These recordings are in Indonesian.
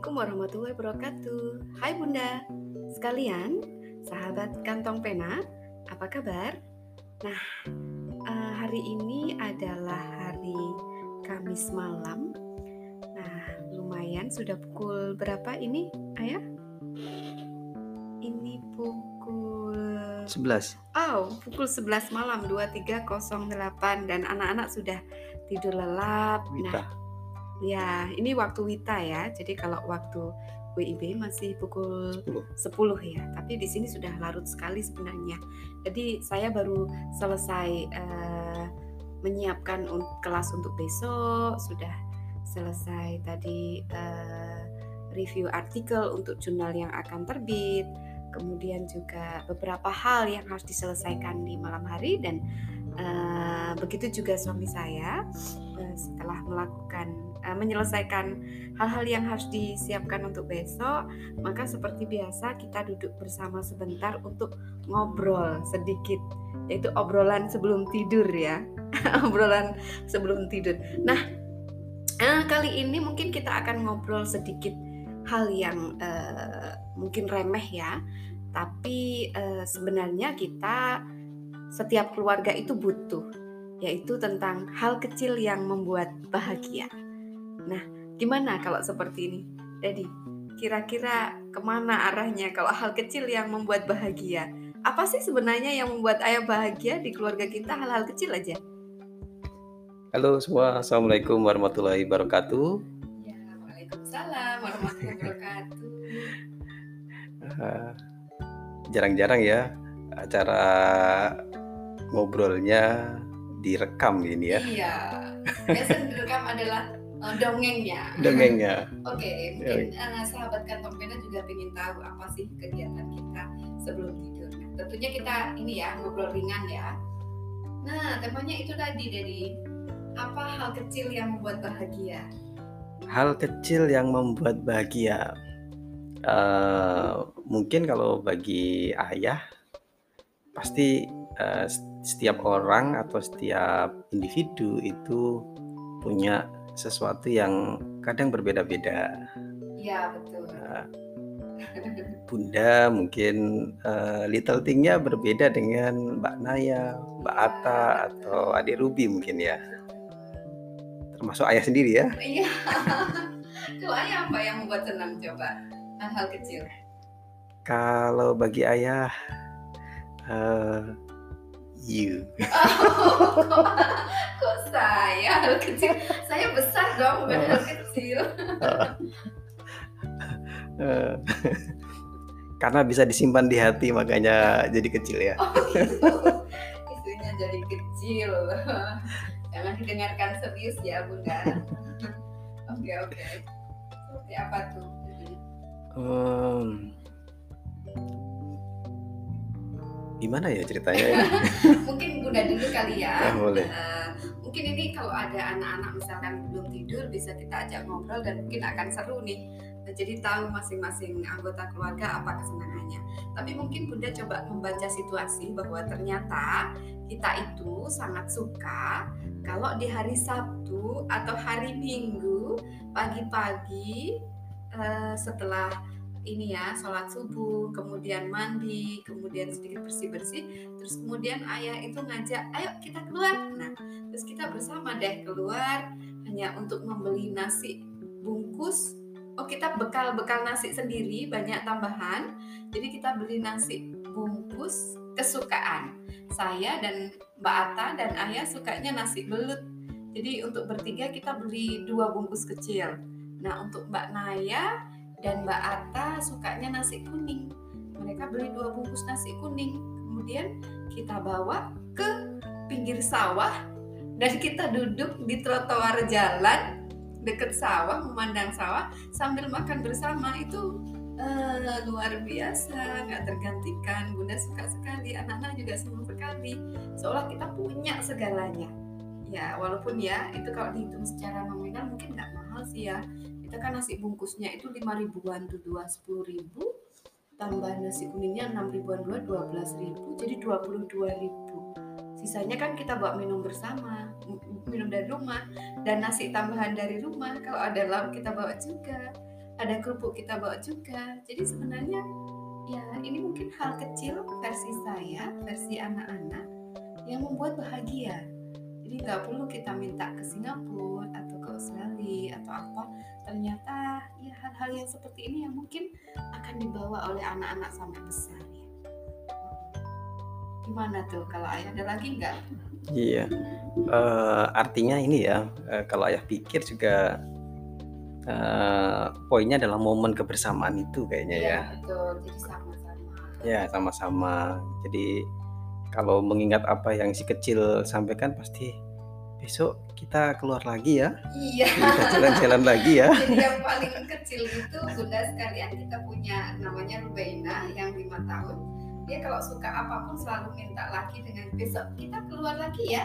Assalamualaikum warahmatullahi wabarakatuh. Hai Bunda, sekalian, sahabat kantong pena, apa kabar? Nah, uh, hari ini adalah hari Kamis malam. Nah, lumayan sudah pukul berapa ini, Ayah? Ini pukul 11. Oh, pukul 11 malam 23.08 dan anak-anak sudah tidur lelap. Wita. Nah, Ya, ini waktu Wita ya. Jadi kalau waktu WIB masih pukul 10. 10 ya. Tapi di sini sudah larut sekali sebenarnya. Jadi saya baru selesai eh, menyiapkan un- kelas untuk besok, sudah selesai tadi eh, review artikel untuk jurnal yang akan terbit. Kemudian juga beberapa hal yang harus diselesaikan di malam hari dan eh, begitu juga suami saya eh, setelah melakukan eh, menyelesaikan hal-hal yang harus disiapkan untuk besok, maka seperti biasa kita duduk bersama sebentar untuk ngobrol sedikit, yaitu obrolan sebelum tidur ya, obrolan sebelum tidur. Nah, kali ini mungkin kita akan ngobrol sedikit hal yang mungkin remeh ya, tapi sebenarnya kita setiap keluarga itu butuh, yaitu tentang hal kecil yang membuat bahagia. Nah, gimana kalau seperti ini? Jadi, kira-kira ke mana arahnya kalau hal kecil yang membuat bahagia? Apa sih sebenarnya yang membuat ayah bahagia di keluarga kita hal-hal kecil aja? Halo semua, Assalamualaikum warahmatullahi wabarakatuh. Ya, Waalaikumsalam warahmatullahi wabarakatuh. Eh, Jarang-jarang ya acara ngobrolnya direkam ini ya, Iya, biasa yang direkam adalah eh, dongengnya. dongengnya. Oke, mungkin eh, sahabat kantong pena juga ingin tahu apa sih kegiatan kita sebelum tidur. Nah, tentunya kita ini ya ngobrol ringan ya. Nah, temanya itu tadi dari apa hal kecil yang membuat bahagia. Hal kecil yang membuat bahagia. Eh, mungkin kalau bagi ayah pasti eh, setiap orang atau setiap individu itu punya sesuatu yang kadang berbeda-beda. Iya betul. Nah, Bunda mungkin eh, little thing-nya berbeda dengan Mbak Naya, Mbak Ata atau Adik Ruby mungkin ya. Termasuk ayah sendiri ya. Iya. Kalau ayah apa yang membuat senang coba? Hal-hal kecil. Kalau bagi ayah eh, you. Oh, kok, kok saya hal kecil? Saya besar dong, bukan hal kecil. Eh, karena bisa disimpan di hati makanya jadi kecil ya. Oh gitu. Isunya jadi kecil. Jangan didengarkan serius ya bunda. Oke oke. Seperti apa tuh? Hmm. Gimana ya ceritanya ini? Mungkin bunda dulu kali ya. Ah, boleh. Eh, mungkin ini kalau ada anak-anak misalkan belum tidur bisa kita ajak ngobrol dan mungkin akan seru nih. Nah, Jadi tahu masing-masing anggota keluarga apa kesenangannya. Tapi mungkin bunda coba membaca situasi bahwa ternyata kita itu sangat suka kalau di hari Sabtu atau hari Minggu pagi-pagi eh, setelah ini ya sholat subuh kemudian mandi kemudian sedikit bersih-bersih terus kemudian ayah itu ngajak ayo kita keluar. Nah terus kita bersama deh keluar hanya untuk membeli nasi bungkus. Oh kita bekal-bekal nasi sendiri banyak tambahan. Jadi kita beli nasi bungkus kesukaan. Saya dan Mbak Ata dan ayah sukanya nasi belut. Jadi untuk bertiga kita beli dua bungkus kecil. Nah untuk Mbak Naya dan Mbak Ata sukanya nasi kuning. Mereka beli dua bungkus nasi kuning. Kemudian kita bawa ke pinggir sawah dan kita duduk di trotoar jalan deket sawah, memandang sawah sambil makan bersama itu eh, luar biasa, nggak tergantikan. Bunda suka sekali, anak-anak juga senang sekali. Seolah kita punya segalanya. Ya, walaupun ya itu kalau dihitung secara nominal mungkin nggak mahal sih ya kita kan nasi bungkusnya itu lima ribuan tuh dua sepuluh ribu. Tambah nasi kuningnya enam ribuan dua dua belas ribu. Jadi dua puluh dua ribu. Sisanya kan kita bawa minum bersama minum dari rumah. Dan nasi tambahan dari rumah kalau ada lauk kita bawa juga. Ada kerupuk kita bawa juga. Jadi sebenarnya ya ini mungkin hal kecil versi saya versi anak-anak yang membuat bahagia. Jadi nggak perlu kita minta ke Singapura Australia atau apa ternyata ya hal-hal yang seperti ini yang mungkin akan dibawa oleh anak-anak sampai besar ya. Gimana tuh kalau ayah ada lagi nggak? Iya, eh, artinya ini ya, eh, kalau ayah pikir juga eh, poinnya adalah momen kebersamaan itu kayaknya ya. Iya, betul. Jadi sama-sama. Ya, sama-sama. Jadi kalau mengingat apa yang si kecil sampaikan pasti besok kita keluar lagi ya, iya kita jalan-jalan lagi ya. jadi yang paling kecil itu bunda sekalian kita punya namanya Rubaina yang lima tahun dia kalau suka apa pun selalu minta lagi dengan besok kita keluar lagi ya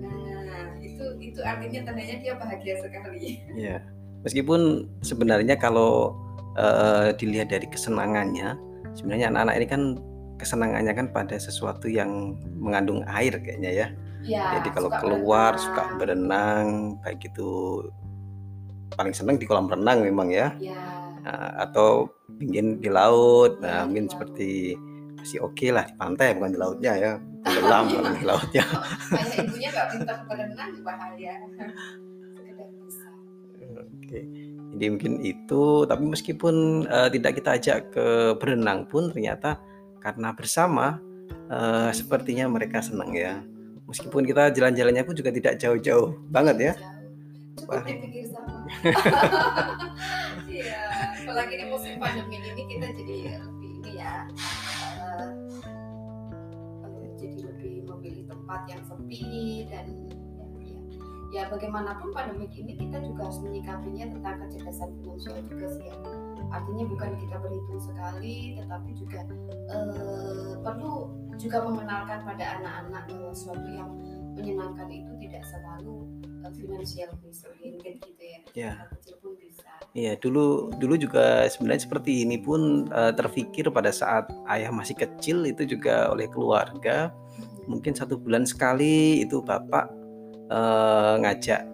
nah itu itu artinya tandanya dia bahagia sekali Iya. Meskipun sebenarnya kalau eh, dilihat dari kesenangannya, sebenarnya anak-anak ini kan kesenangannya kan pada sesuatu yang mengandung air kayaknya ya. Ya Jadi kalau suka keluar berenang. suka berenang, baik itu paling senang di kolam renang memang ya, ya Nah, atau ingin di laut. Ya, Nah, di mungkin laut. seperti masih oke lah di pantai bukan di lautnya ya, tenggelam kalau di lautnya. ayah ibunya nggak pintar berenang bahaya Oke, jadi mungkin itu. Tapi meskipun eh, tidak kita ajak ke berenang pun ternyata karena bersama eh, sepertinya mereka senang ya. Meskipun kita jalan-jalannya pun juga tidak jauh-jauh banget ya. Cukup di pinggir sana iya apalagi di musim pandemi ini kita jadi lebih ini ya eh, jadi lebih memilih tempat yang sepi dan ya, ya, ya bagaimanapun pandemi ini kita juga harus menyikapinya tentang kecerdasan finansial juga sih ya artinya bukan kita berhitung sekali tetapi juga eh, perlu juga mengenalkan pada anak-anak bahwa sesuatu yang menyenangkan itu tidak selalu uh, finansial based oriented gitu ya. Ya. Kecil pun bisa. Iya, dulu dulu juga sebenarnya seperti ini pun eh, terfikir pada saat ayah masih kecil itu juga oleh keluarga. Mungkin satu bulan sekali itu bapak eh, ngajak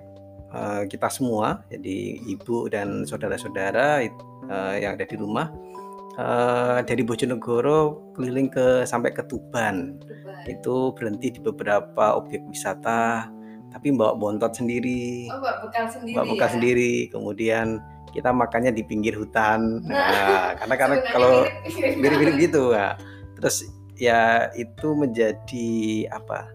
eh, kita semua, jadi ibu dan saudara-saudara eh, yang ada di rumah eh, dari Bojonegoro keliling ke sampai ke Tuban. Itu berhenti di beberapa objek wisata, tapi bawa bontot sendiri. Oh, bawa bekal sendiri Bawa bekal ya. sendiri, kemudian kita makannya di pinggir hutan. Nah, Nah, karena karena kalau mirip-mirip. mirip-mirip gitu, nah. terus ya itu menjadi apa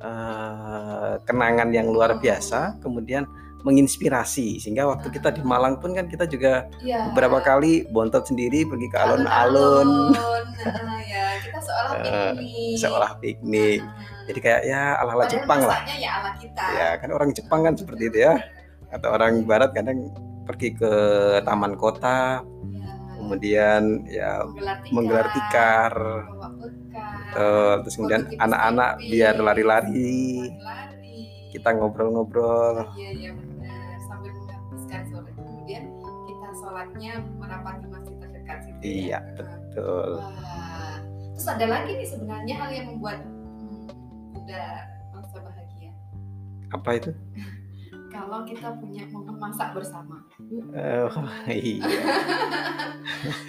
eh, kenangan yang luar biasa, kemudian menginspirasi sehingga waktu kita di Malang pun kan kita juga Iya. beberapa kali bontot sendiri pergi ke alun-alun. Nah, ya kita seolah Eh, piknik. seolah piknik. Nah, Jadi kayak ya ala-ala Jepang lah. ya ala kita. Ya kan orang Jepang kan seperti itu ya. Atau orang Barat kadang pergi ke taman kota, Ya, kemudian ya menggelar tikar, terus kemudian anak-anak biar lari-lari, lari. kita ngobrol-ngobrol. Iya iya benar sambil menghabiskan sore kemudian kita sholatnya merapati masjid terdekat situ. ya. Iya, betul. Wah. Terus ada lagi nih sebenarnya hal yang membuat hmm, Bunda merasa bahagia Apa itu? kalau kita punya momen masak bersama. Eh, iya.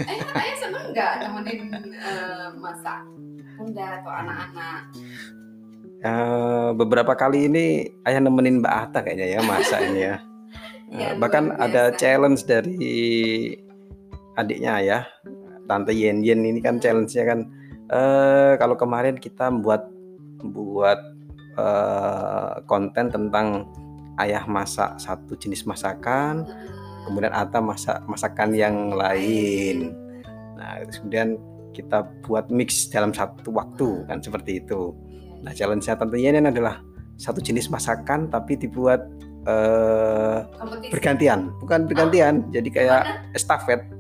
eh, ayah seneng nggak nemenin eh, masak Bunda atau anak-anak? Eh, beberapa kali ini ayah nemenin Mbak Ata kayaknya ya masak ini ya. Eh, bahkan luar ada biasa. challenge dari adiknya ya, Tante Yen Yen ini kan challenge-nya kan eh kalau kemarin kita membuat buat eh, konten tentang ayah masak satu jenis masakan, kemudian Ata masak masakan yang lain. Nah, terus kemudian kita buat mix dalam satu waktu kan seperti itu. Nah, challenge-nya Tante Yen Yen adalah satu jenis masakan tapi dibuat eh bergantian. Bukan bergantian jadi kayak estafet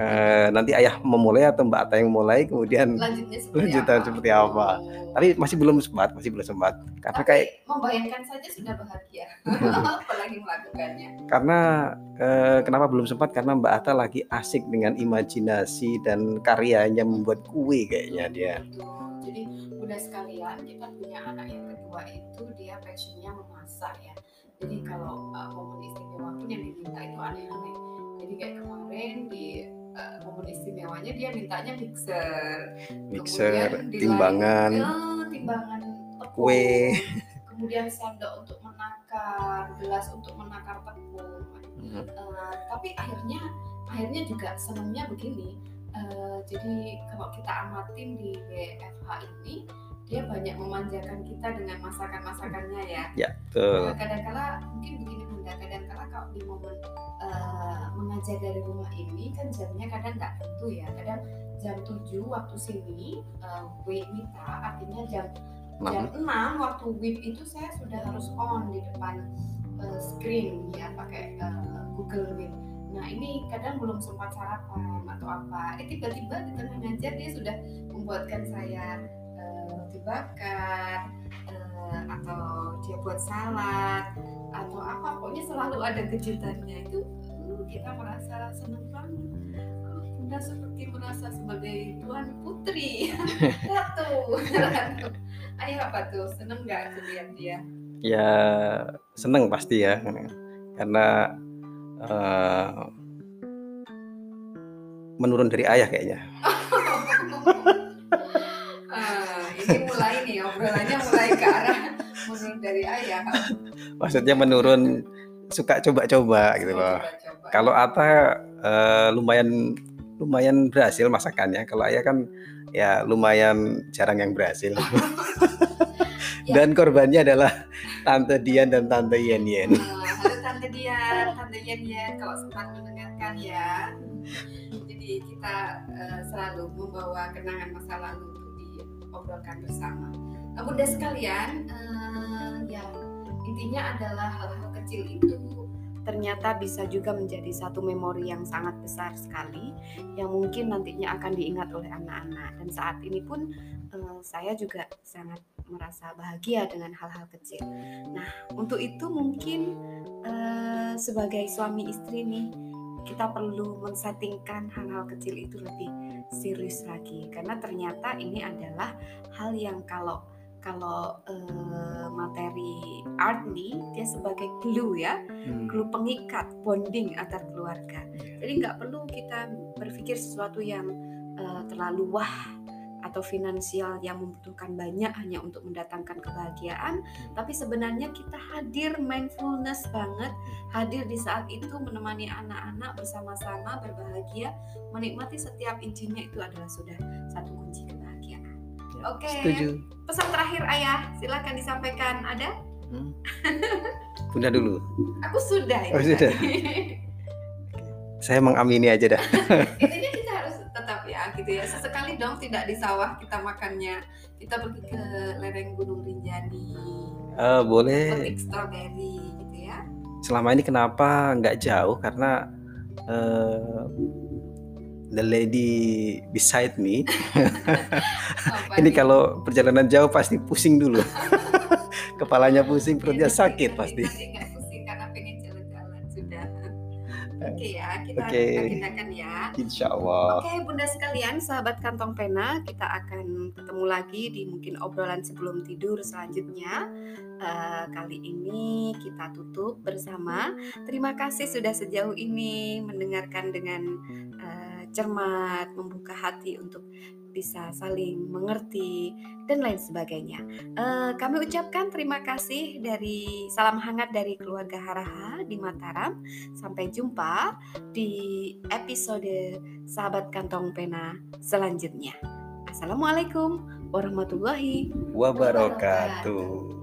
Eh, nanti ayah memulai atau mbak Ata yang mulai kemudian lanjutnya seperti lanjutan apa? seperti apa. Oh. tapi masih belum sempat masih belum sempat karena Tapi kayak membayangkan saja sudah bahagia apalagi melakukannya karena eh, kenapa belum sempat karena mbak Ata lagi asik dengan imajinasi dan karyanya membuat kue kayaknya dia Betul. jadi udah sekalian kita punya anak yang kedua itu dia passionnya memasak ya jadi kalau uh, momen istimewa pun yang diminta itu aneh-aneh jadi kayak kemarin di uh, momen istimewanya dia mintanya mixer. Mixer Kemudian di timbangan. Lain- ya, timbangan tepung. kue. Kemudian sendok untuk menakar gelas untuk menakar tepung. Hmm, Eh, tapi akhirnya akhirnya juga senangnya begini. Eh, jadi kalau kita amatin di WFH ini dia banyak memanjakan kita dengan masakan-masakannya ya ya betul Nah, kadang-kala mungkin begini bunda kadang-kala kalau di momen eh, mengajar dari rumah ini kan jamnya kadang nggak tentu ya kadang jam 7 waktu sini uh, WITA artinya jam jam Nah, 6 waktu WIP itu saya sudah harus on di depan uh, screen ya pakai uh, Google Meet. Nah ini kadang belum sempat sarapan atau apa. Eh tiba-tiba di tengah ngajar dia sudah membuatkan saya uh, roti bakar uh, atau dia buat salad atau apa. Pokoknya selalu ada kejutannya. Itu uh, kita merasa senang banget. Bunda seperti merasa sebagai tuan putri. Ratu ayo apa tuh? Seneng nggak lihat dia? Ya seneng pasti ya. Karena eh, menurun dari ayah kayaknya ini mulai nih obrolannya mulai ke arah menurun dari ayah. Maksudnya menurun suka coba-coba gitu loh. Coba-coba. kalau Ata eh, lumayan lumayan berhasil masakannya. Kalau ayah kan ya lumayan jarang yang berhasil. Dan korbannya adalah tante Dian dan tante Yen Yen. Halo tante Dian tante Yen Yen. Kalau sempat mendengarkan ya. Jadi kita eh, selalu membawa kenangan masa lalu untuk diobrolkan bersama nah, bunda sekalian eh, ya intinya adalah hal-hal kecil itu ternyata bisa juga menjadi satu memori yang sangat besar sekali yang mungkin nantinya akan diingat oleh anak-anak dan saat ini pun eh, saya juga sangat merasa bahagia dengan hal-hal kecil. Nah, untuk itu mungkin eh, sebagai suami istri nih kita perlu men-settingkan hal-hal kecil itu lebih serius lagi. Karena ternyata ini adalah hal yang kalau kalau eh, materi art nih dia sebagai glue ya. Hmm, glue pengikat bonding antar keluarga. Jadi nggak perlu kita berpikir sesuatu yang eh, terlalu wah atau finansial yang membutuhkan banyak hanya untuk mendatangkan kebahagiaan tapi sebenarnya kita hadir mindfulness banget hadir di saat itu menemani anak-anak bersama-sama berbahagia menikmati setiap intinya itu adalah sudah satu kunci kebahagiaan. Ya, Oke. setuju. pesan terakhir ayah. Silakan disampaikan. Ada? Hmm. Bunda dulu. Aku sudah itu Oh, sudah. saya mengamini aja dah gitu ya. Sesekali dong tidak di sawah kita makannya. Kita pergi ke lereng gunung Rinjani. Eh, boleh. Petik strawberry gitu ya. Selama ini kenapa nggak jauh? Karena eh, the lady beside me. Apa ini kalau perjalanan jauh pasti pusing dulu. Kepalanya pusing perutnya Nanti- sakit nanti- pasti pusing karena pengen jalan-jalan sudah. Oke ya kita Oke. agendakan ya insya Allah Oke bunda sekalian, sahabat kantong pena, kita akan ketemu lagi di mungkin obrolan sebelum tidur selanjutnya. Eh, kali ini kita tutup bersama. Terima kasih sudah sejauh ini mendengarkan dengan cermat, membuka hati untuk bisa saling mengerti dan lain sebagainya. Eh, kami ucapkan terima kasih dari salam hangat dari keluarga Haraha di Mataram. Sampai jumpa di episode sahabat kantong pena selanjutnya. Assalamualaikum warahmatullahi wabarakatuh